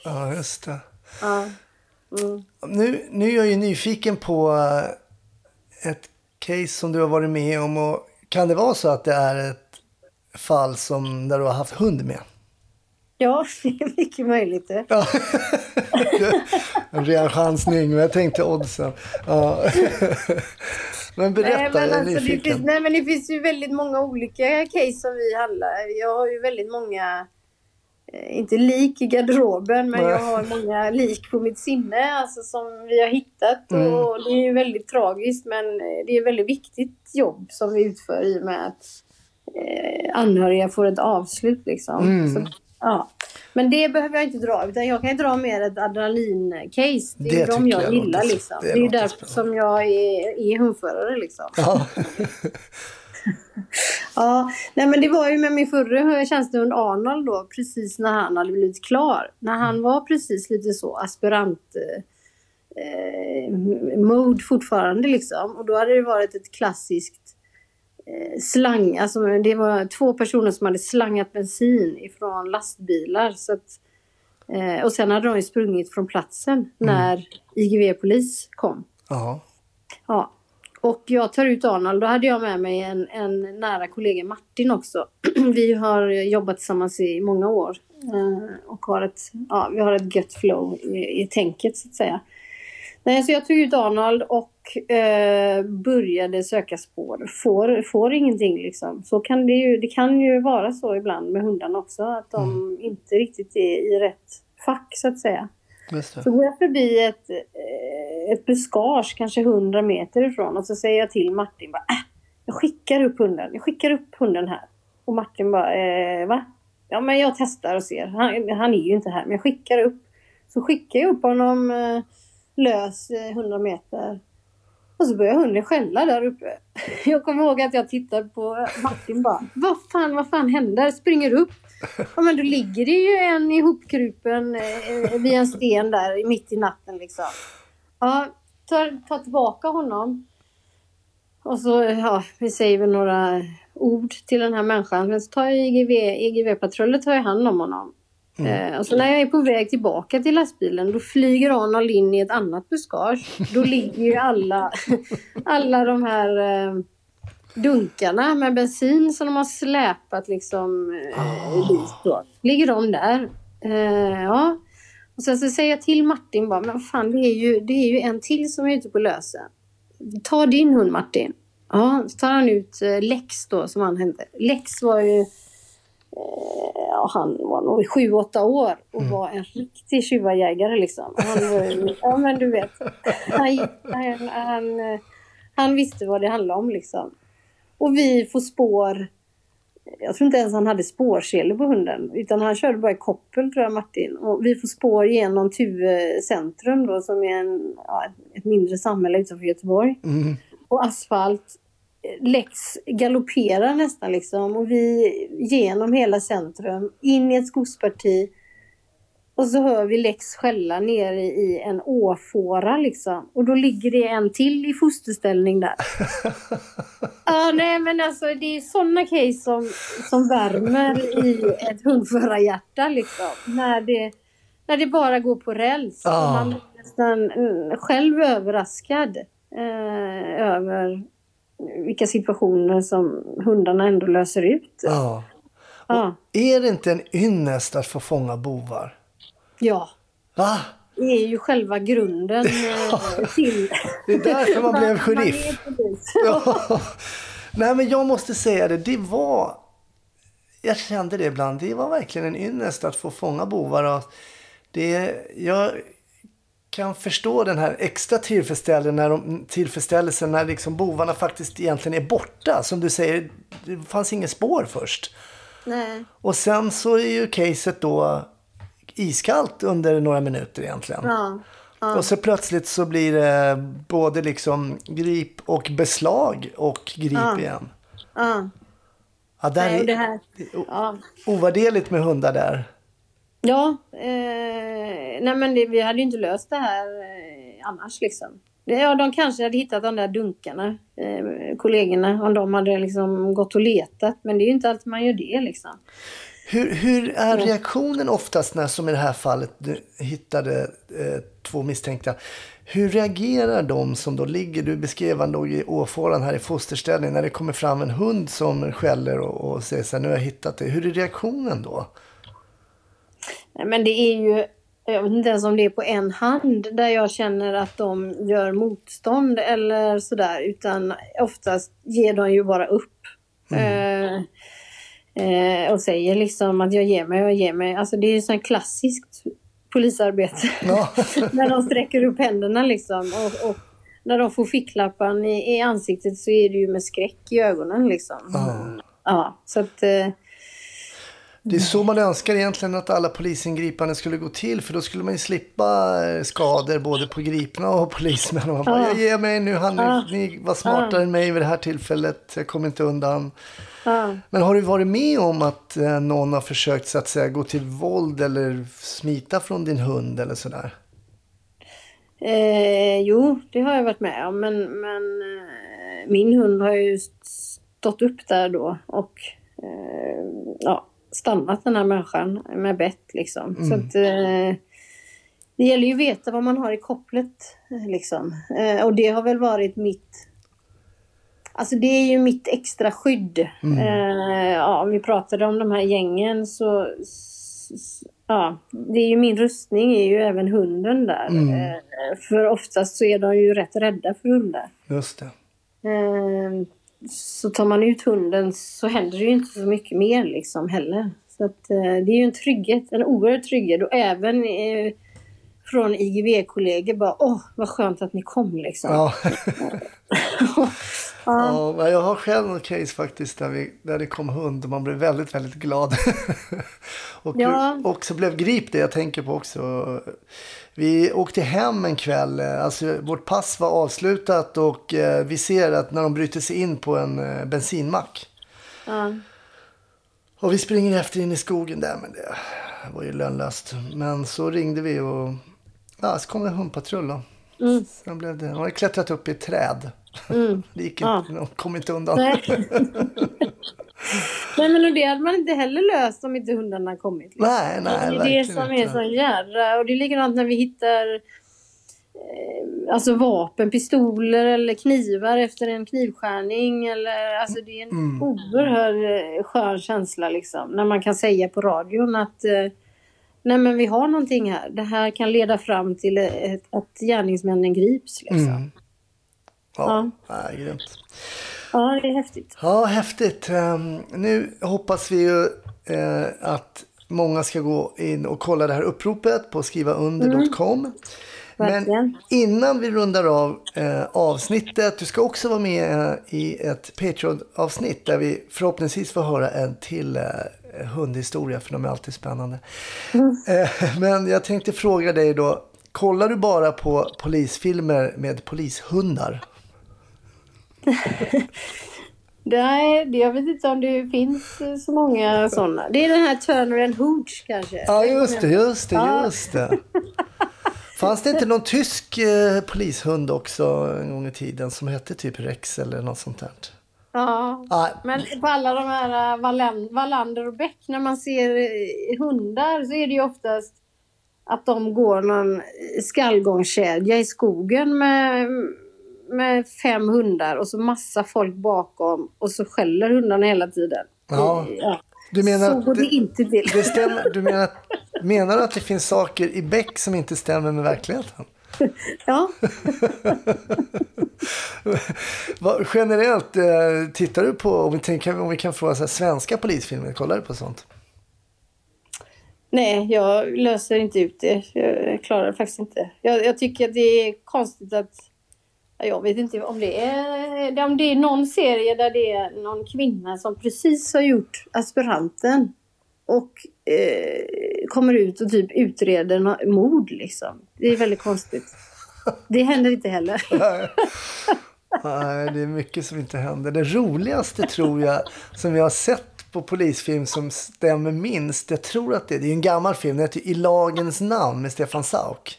[SPEAKER 2] Ja, just det. [LAUGHS]
[SPEAKER 4] Ja. Mm.
[SPEAKER 2] Nu, nu är jag ju nyfiken på eh, ett case som du har varit med om. Och kan det vara så att det är ett fall som, där du har haft hund med?
[SPEAKER 4] Ja, [LAUGHS] det är mycket möjligt. det.
[SPEAKER 2] Ja. [LAUGHS] en ren chansning, men jag tänkte oddsen. Ja. [LAUGHS] men berätta,
[SPEAKER 4] Nej men,
[SPEAKER 2] jag är
[SPEAKER 4] alltså, det finns, nej men det finns ju väldigt många olika case som vi handlar. Jag har ju väldigt många, eh, inte lik i garderoben, men
[SPEAKER 2] Nej.
[SPEAKER 4] jag har många lik på mitt sinne alltså, som vi har hittat.
[SPEAKER 2] Mm.
[SPEAKER 4] Och det är ju väldigt tragiskt men eh, det är ett väldigt viktigt jobb som vi utför i och med att eh, anhöriga får ett avslut liksom.
[SPEAKER 2] Mm.
[SPEAKER 4] Så, ja. Men det behöver jag inte dra, utan jag kan dra mer ett adrenalin-case. Det är
[SPEAKER 2] Det
[SPEAKER 4] de jag
[SPEAKER 2] jag
[SPEAKER 4] gillar
[SPEAKER 2] låter-
[SPEAKER 4] liksom.
[SPEAKER 2] det
[SPEAKER 4] Det är därför
[SPEAKER 2] spännande.
[SPEAKER 4] som jag är, är hundförare liksom.
[SPEAKER 2] Ja. [LAUGHS]
[SPEAKER 4] Ja, nej men det var ju med min förre tjänstehund Arnold då, precis när han hade blivit klar. När han var precis lite så aspirant eh, eh, mode fortfarande liksom. Och då hade det varit ett klassiskt slang, alltså det var två personer som hade slangat bensin ifrån lastbilar. Så att, eh, och sen hade de sprungit från platsen när IGV-polis kom.
[SPEAKER 2] ja.
[SPEAKER 4] Ja. Och jag tar ut Arnold. Då hade jag med mig en, en nära kollega, Martin också. [CLEARS THROAT] Vi har jobbat tillsammans i många år. Eh, och har ett, ja, vi har ett gött flow i, i tänket så att säga. Nej, så jag tog ut Arnold och eh, började söka spår. Får, får ingenting liksom. Så kan det ju, det kan ju vara så ibland med hundarna också. Att de inte riktigt är i rätt fack så att säga. Så går jag förbi ett, eh, ett buskage, kanske 100 meter ifrån och så säger jag till Martin bara, äh, jag skickar upp hunden, jag skickar upp hunden här. Och Martin bara, eh, va? Ja men jag testar och ser, han, han är ju inte här men jag skickar upp. Så skickar jag upp honom eh, lös eh, 100 meter. Och så börjar hunden skälla där uppe. [LAUGHS] Jag kommer ihåg att jag tittade på eh, Martin bara, vad fan, vad fan händer? Springer upp. Ja men då ligger det ju en ihopkrupen eh, eh vid en sten där mitt i natten liksom. Ja, ta, tar tillbaka honom. Och så, ja, vi säger väl några ord till den här människan. Men så tar jag IGV, EGV-patrullen tar jag hand om honom. Eh, och så när jag är på väg tillbaka till lastbilen då flyger Arnold in i ett annat buskage. Då ligger ju alla, [LAUGHS] alla de här eh, dunkarna med bensin som de har släpat liksom eh, dit då. Ligger de där. Eh, ja. Och sen så säger jag till Martin bara, men fan det är ju, det är ju en till som är ute på lösen. Ta din hund Martin. Ja, så tar han ut eh, Lex då som han hette. Lex var ju Eh, ja, han var nog sju, åtta år och var en riktig tjuvajägare liksom. Han, var [LAUGHS] ja men du vet. Han, han, han, eh, han visste vad det handlade om liksom. Och vi får spår. Jag tror inte ens han hade spårsele på hunden. Utan han körde bara i koppel tror jag Martin. Och vi får spår genom Tuve centrum då som är en, ja, ett mindre samhälle utanför Göteborg
[SPEAKER 2] Mm.
[SPEAKER 4] och asfalt. Lex galopperar nästan liksom och vi genom hela centrum in i ett skogsparti. Och så hör vi Lex skälla nere i en åfåra liksom. Och då ligger det en till i fosterställning där. [LAUGHS] Ja, nej men alltså det är sådana case som, som värmer i ett hundförarhjärta liksom. När det, när det bara går på räls. Och man blir nästan mm, själv överraskad eh, över vilka situationer som hundarna ändå löser ut.
[SPEAKER 2] Ja.
[SPEAKER 4] Ja,
[SPEAKER 2] Är det inte en ynnest att få fånga bovar?
[SPEAKER 4] ja.
[SPEAKER 2] Va?
[SPEAKER 4] det är ju själva grunden [LAUGHS] eh, till...
[SPEAKER 2] Det är därför man blev sheriff. [LAUGHS] Ja. Nej men jag måste säga det, det var... Jag kände det ibland, det var verkligen en ynnest att få fånga bovar. Och det, jag kan förstå den här extra tillfredsställelsen när, de, tillfredsställelsen när liksom bovarna faktiskt egentligen är borta. Som du säger, det fanns inget spår först.
[SPEAKER 4] Nej.
[SPEAKER 2] Och sen så är ju caset då iskallt under några minuter egentligen.
[SPEAKER 4] Ja.
[SPEAKER 2] Och så plötsligt så blir det både liksom grip och beslag och grip
[SPEAKER 4] Ja.
[SPEAKER 2] igen.
[SPEAKER 4] Ja.
[SPEAKER 2] Ja, där
[SPEAKER 4] Nej, det
[SPEAKER 2] är
[SPEAKER 4] här, ja.
[SPEAKER 2] ovärderligt med hundar där.
[SPEAKER 4] Ja, eh, nej men det, vi hade ju inte löst det här eh, annars liksom. Ja, de kanske hade hittat de där dunkarna, eh, kollegorna, om de hade liksom gått och letat. Men det är ju inte alltid man gör det liksom.
[SPEAKER 2] Hur, hur är reaktionen oftast när, som i det här fallet, du hittade eh, två misstänkta? Hur reagerar de som då ligger, du beskrev han låg i åfåran här i fosterställning, när det kommer fram en hund som skäller och, och säger så här, nu har jag hittat det. Hur är reaktionen då?
[SPEAKER 4] Men det är ju, jag vet inte ens om det är på en hand där jag känner att de gör motstånd eller sådär. Utan oftast ger de ju bara upp. Eh, eh, och säger liksom att jag ger mig, jag ger mig. Alltså det är ju sånt klassiskt polisarbete.
[SPEAKER 2] Ja. [LAUGHS]
[SPEAKER 4] när de sträcker upp händerna liksom. Och, och när de får ficklappan i, i ansiktet så är det ju med skräck i ögonen liksom.
[SPEAKER 2] Ja.
[SPEAKER 4] Ja, så att... Eh,
[SPEAKER 2] Det är så man önskar egentligen att alla polisingripanden skulle gå till. För då skulle man ju slippa eh, skador både på gripna och polismän. Och man bara,
[SPEAKER 4] Ja.
[SPEAKER 2] jag ger mig nu, han, ni var smartare än mig vid det här tillfället. Jag kommer inte undan. Men har du varit med om att eh, någon har försökt så att säga gå till våld eller smita från din hund eller sådär?
[SPEAKER 4] Eh, jo, det har jag varit med om. Men, men eh, min hund har ju stått upp där då och eh, ja, stannat den här människan med bett liksom. Så att, eh, det gäller ju att veta vad man har i kopplet. eh, Liksom. Eh, och det har väl varit mitt Alltså det är ju mitt extra skydd. Eh, ja, om vi pratade om de här gängen så s- s- Ja, det är ju min rustning är ju även hunden där. Eh, för oftast så är de ju rätt rädda för hundar.
[SPEAKER 2] Just det.
[SPEAKER 4] Eh, så tar man ut hunden så händer det ju inte så mycket mer liksom heller. Så att, eh, det är ju en trygghet, en oerhörd trygghet och även eh, från IGV-kollegor bara åh vad skönt att ni kom liksom.
[SPEAKER 2] Ja. [LAUGHS] [LAUGHS]
[SPEAKER 4] ja.
[SPEAKER 2] jag har själv något case faktiskt där, vi, där det kom hund och man blev väldigt, väldigt glad. [LAUGHS] och
[SPEAKER 4] Ja.
[SPEAKER 2] också blev grip det jag tänker på också. Vi åkte hem en kväll, eh, alltså vårt pass var avslutat och eh, vi ser att när de bryter sig in på en eh, bensinmack.
[SPEAKER 4] Ja.
[SPEAKER 2] Och vi springer efter in i skogen där, men det var ju lönlöst. Men så ringde vi och ja, så kom det en hundpatrull då.
[SPEAKER 4] Mm.
[SPEAKER 2] Sen blev det, de hade klättrat upp i ett träd.
[SPEAKER 4] Mm. [LAUGHS]
[SPEAKER 2] Det gick
[SPEAKER 4] Ja.
[SPEAKER 2] inte, de kom inte undan.
[SPEAKER 4] Nej. [LAUGHS] Nej men det hade man inte heller löst om inte hundarna kommit. liksom.
[SPEAKER 2] Nej, nej,
[SPEAKER 4] det är det som är så jädra... Och det är likadant när vi hittar eh, alltså vapen, pistoler eller knivar efter en knivskärning. Eller, alltså det är en
[SPEAKER 2] Mm.
[SPEAKER 4] oerhörd eh, skön känsla liksom. När man kan säga på radion att eh, Nej men vi har någonting här. Det här kan leda fram till ett, att gärningsmännen grips. Liksom.
[SPEAKER 2] Mm. Ja, ja. grymt.
[SPEAKER 4] Ja, det är häftigt.
[SPEAKER 2] Ja, häftigt. Ehm, nu hoppas vi ju eh, att många ska gå in och kolla det här uppropet på skrivaunder.com. Men
[SPEAKER 4] Verkligen.
[SPEAKER 2] innan vi rundar av eh, avsnittet, du ska också vara med eh, i ett Patreon-avsnitt där vi förhoppningsvis får höra en till eh, hundhistoria, för de är alltid spännande. Eh, men jag tänkte fråga dig då, kollar du bara på polisfilmer med polishundar? [LAUGHS]
[SPEAKER 4] Nej, jag vet inte om det finns eh, så många sådana. Det är den här Turner and Hooch kanske.
[SPEAKER 2] Ja, just det, just det, just det. [LAUGHS] Fanns det inte någon tysk eh, polishund också en gång i tiden som hette typ Rex eller något sånt där?
[SPEAKER 4] Ja.
[SPEAKER 2] Nej,
[SPEAKER 4] Men på alla de här Wallen- Wallander och Beck, när man ser eh, hundar så är det ju oftast att de går någon skallgångskedja i skogen med, med fem hundar och så massa folk bakom och så skäller hundarna hela tiden.
[SPEAKER 2] Ja.
[SPEAKER 4] Ja.
[SPEAKER 2] Du menar
[SPEAKER 4] så går det
[SPEAKER 2] det-
[SPEAKER 4] inte till.
[SPEAKER 2] det stämmer. Du menar, menar du att det finns saker i Beck som inte stämmer med verkligheten? [LAUGHS]
[SPEAKER 4] Ja. [LAUGHS]
[SPEAKER 2] Generellt, eh, tittar du på, om vi, tänker, om vi kan fråga så här, svenska polisfilmer, kollar du på sånt?
[SPEAKER 4] Nej, jag löser inte ut det. Jag klarar det faktiskt inte. Jag, jag tycker att det är konstigt att... ja, Jag vet inte om det är, om det är någon serie där det är någon kvinna som precis har gjort aspiranten och eh, kommer ut och typ utreder något mord liksom. Det är väldigt konstigt. [LAUGHS] Det händer inte heller. [LAUGHS]
[SPEAKER 2] Nej, det är mycket som inte händer. Det roligaste tror jag som jag har sett på polisfilm som stämmer minst. Jag tror att det, det är en gammal film. Den heter I lagens namn med Stefan Sauk.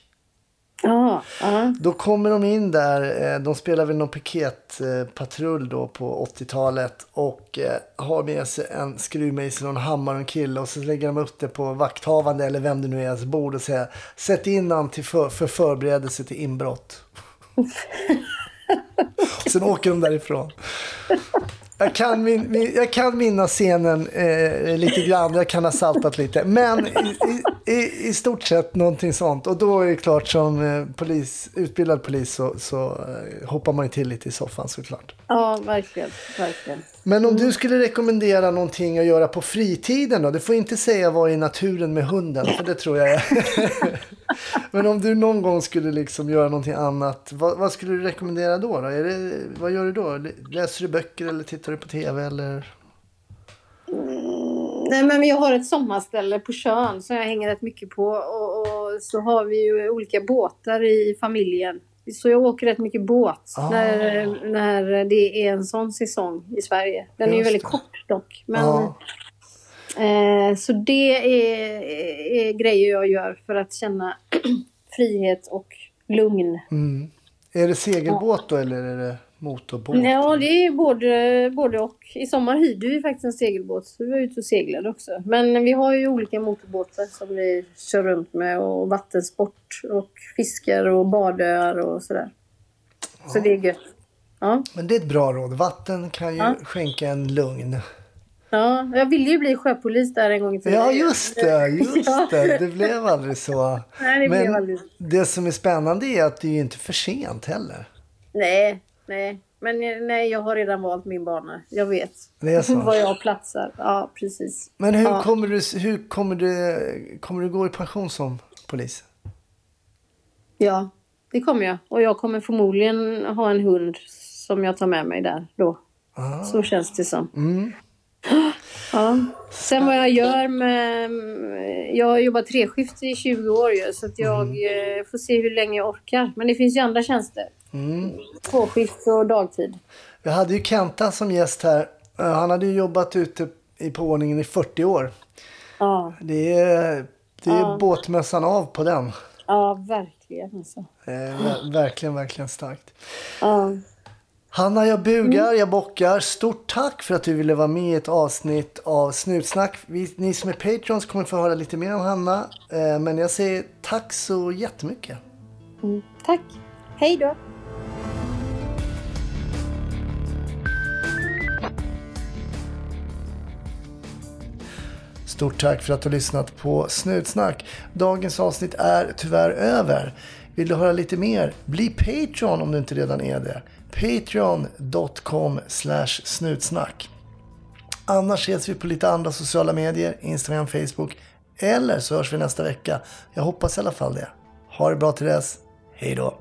[SPEAKER 4] Ja, ja.
[SPEAKER 2] Då kommer de in där. eh, De spelar väl någon piketpatrull då på 80-talet. Och eh, har med sig en skruvmejsel och en hammare och en kille. Och så lägger de upp det på vakthavande eller vem det nu är bord och säger sätt in han till för, för förberedelse till inbrott. [LAUGHS] Sen åker de därifrån. Jag kan, min, min, jag kan minnas scenen eh, lite grann, jag kan ha saltat lite. Men i, i, i stort sett någonting sånt. Och då är det klart som eh, polis, utbildad polis så, så eh, hoppar man ju till lite i soffan såklart.
[SPEAKER 4] ja verkligen. verkligen.
[SPEAKER 2] Men om du skulle rekommendera någonting att göra på fritiden då? Du får inte säga vara i naturen med hunden, för det tror jag är. [LAUGHS] Men om du någon gång skulle liksom göra någonting annat, vad, vad skulle du rekommendera då? då? Är det, vad gör du då? Läser du böcker eller tittar du på tv? Eller?
[SPEAKER 4] Nej, men jag har ett sommarställe på Tjörn som jag hänger rätt mycket på. Och, och så har vi ju olika båtar i familjen. Så jag åker rätt mycket båt
[SPEAKER 2] Ah.
[SPEAKER 4] när, när det är en sån säsong i Sverige. Den är ju
[SPEAKER 2] Just
[SPEAKER 4] väldigt
[SPEAKER 2] det.
[SPEAKER 4] kort dock. Men,
[SPEAKER 2] Ja.
[SPEAKER 4] Eh, så det är, är grejer jag gör för att känna [CLEARS THROAT] frihet och lugn.
[SPEAKER 2] Mm. Är det segelbåt då eller är det motorbåt?
[SPEAKER 4] Ja, det är både, både och. I sommar hyrde vi faktiskt en segelbåt, så vi var ute och seglade också. Men vi har ju olika motorbåtar som vi kör runt med och vattensport och fiskar och badöar och sådär. Så det är gött. Ja.
[SPEAKER 2] Men det är ett bra råd. Vatten kan ju
[SPEAKER 4] Ja.
[SPEAKER 2] skänka en lugn.
[SPEAKER 4] Ja, jag ville ju bli sjöpolis där en gång i tiden.
[SPEAKER 2] Ja, just det. Just det. Det blev aldrig så.
[SPEAKER 4] Nej, det blev
[SPEAKER 2] Men
[SPEAKER 4] aldrig.
[SPEAKER 2] det som är spännande är att det är ju inte för sent heller.
[SPEAKER 4] Nej, nej. Men nej, jag har redan valt min bana. Jag vet
[SPEAKER 2] Det är så. [LAUGHS]
[SPEAKER 4] var jag platsar. Ja, precis.
[SPEAKER 2] Men hur,
[SPEAKER 4] Ja.
[SPEAKER 2] kommer, du, hur kommer, du, kommer du gå i pension som polis?
[SPEAKER 4] Ja, det kommer jag. Och jag kommer förmodligen ha en hund som jag tar med mig där då.
[SPEAKER 2] Ah.
[SPEAKER 4] Så känns det som.
[SPEAKER 2] Mm.
[SPEAKER 4] Ja. Sen vad jag gör med... Jag har jobbat treskift i 20 år ju, så att jag eh, får se hur länge jag orkar. Men det finns ju andra tjänster.
[SPEAKER 2] Mm.
[SPEAKER 4] Tvåskift och dagtid.
[SPEAKER 2] Vi hade ju Kenta som gäst här. Eh, Han hade ju jobbat ute i, på ordningen i 40 år.
[SPEAKER 4] Ja,
[SPEAKER 2] Det är, det är
[SPEAKER 4] Ja.
[SPEAKER 2] båtmössan av på den.
[SPEAKER 4] ja verkligen alltså.
[SPEAKER 2] Eh, ver- verkligen, verkligen starkt.
[SPEAKER 4] Ja.
[SPEAKER 2] Hanna, jag bugar, jag bockar. Stort tack för att du ville vara med i ett avsnitt av Snutsnack. Vi, ni som är Patreons kommer få höra lite mer om Hanna. Eh, men jag säger tack så jättemycket.
[SPEAKER 4] Mm. Tack. Hej då.
[SPEAKER 2] Stort tack för att du har lyssnat på Snutsnack. Dagens avsnitt är tyvärr över. Vill du höra lite mer? Bli Patreon om du inte redan är det. Patreon.com snutsnack. Annars ses vi på lite andra sociala medier, Instagram, Facebook. Eller så hörs vi nästa vecka. Jag hoppas i alla fall det. Ha det bra till dess. Hej då.